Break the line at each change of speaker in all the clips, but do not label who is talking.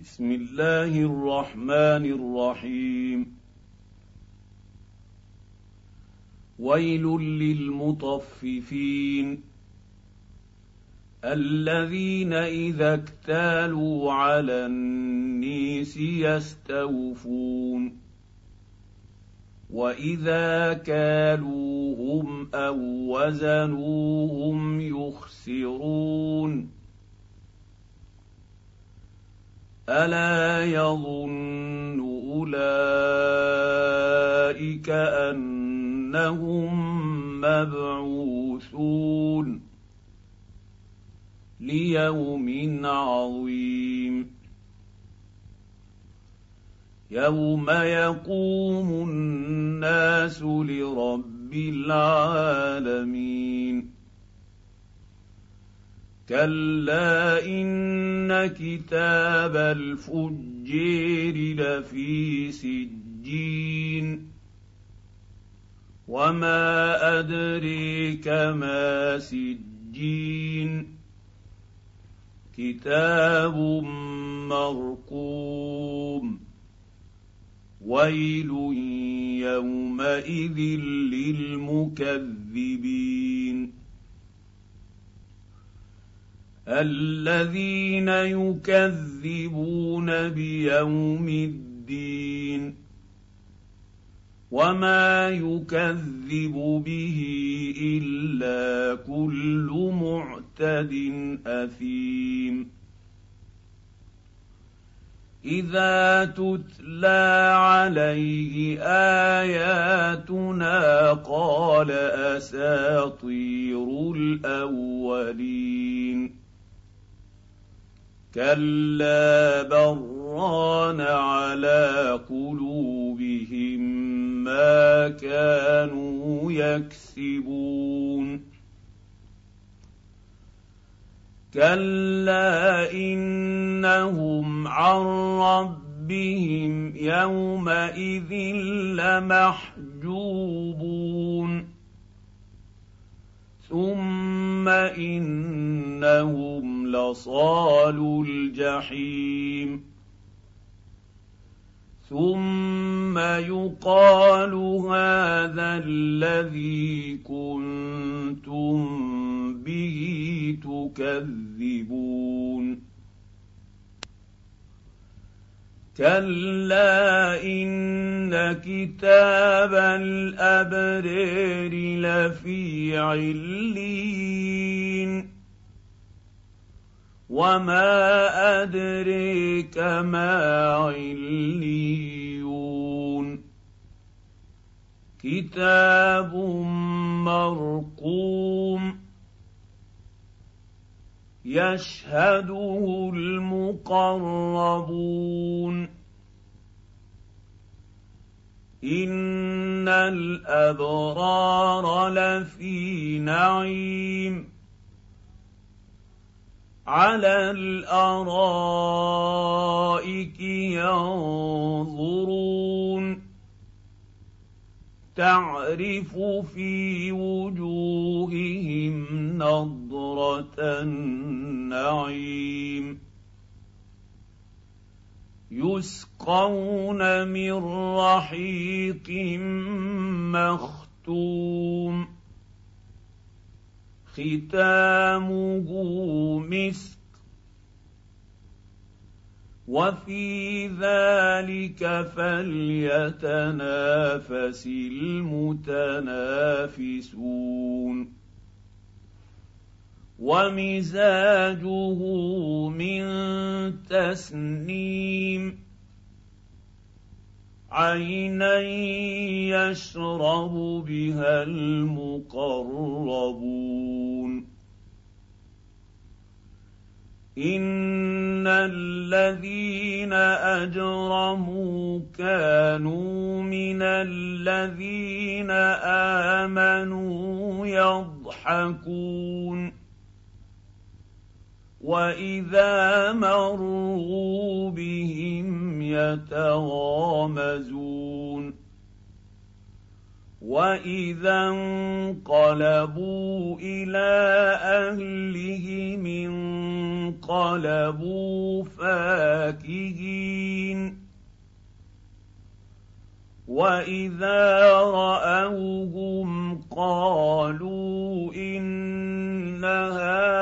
بسم الله الرحمن الرحيم. ويل للمطففين الذين إذا اكتالوا على النيس يستوفون وإذا كالوهم أو وزنوهم يخسرون الا يظن اولئك انهم مبعوثون ليوم عظيم يوم يقوم الناس لرب العالمين كلا ان كتاب الفجير لفي سجين وما ادريك ما سجين كتاب مرقوم ويل يومئذ للمكذبين الذين يكذبون بيوم الدين وما يكذب به إلا كل معتد أثيم. إذا تتلى عليه آياتنا قال أساطير الأولين. كلا بران على قلوبهم ما كانوا يكسبون كلا انهم عن ربهم يومئذ لمحجوبون ثم انهم لصالوا الجحيم. ثم يقال هذا الذي كنتم به تكذبون. كلا إن كتاب الابرار لفي علين وما ادريك ما عليون كتاب مرقوم يشهده المقربون ان الابرار لفي نعيم على الارائك ينظرون تعرف في وجوههم نضره النعيم يسقون من رحيق مختوم ختامه مسك وفي ذلك فليتنافس المتنافسون ومزاجه من تسنيم عينا يشرب بها المقربون. ان الذين اجرموا كانوا من الذين امنوا يضحكون. واذا مروا بهم يتغامزون واذا انقلبوا إلى اهلهم انقلبوا فاكهين واذا راوهم قالوا ان هؤلاء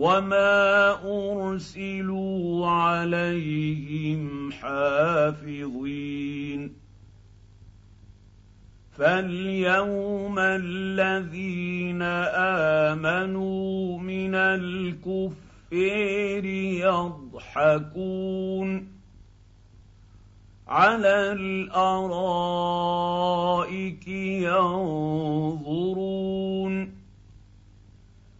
وما ارسلوا عليهم حافظين فاليوم الذين امنوا من الكفير يضحكون على الارائك ينظرون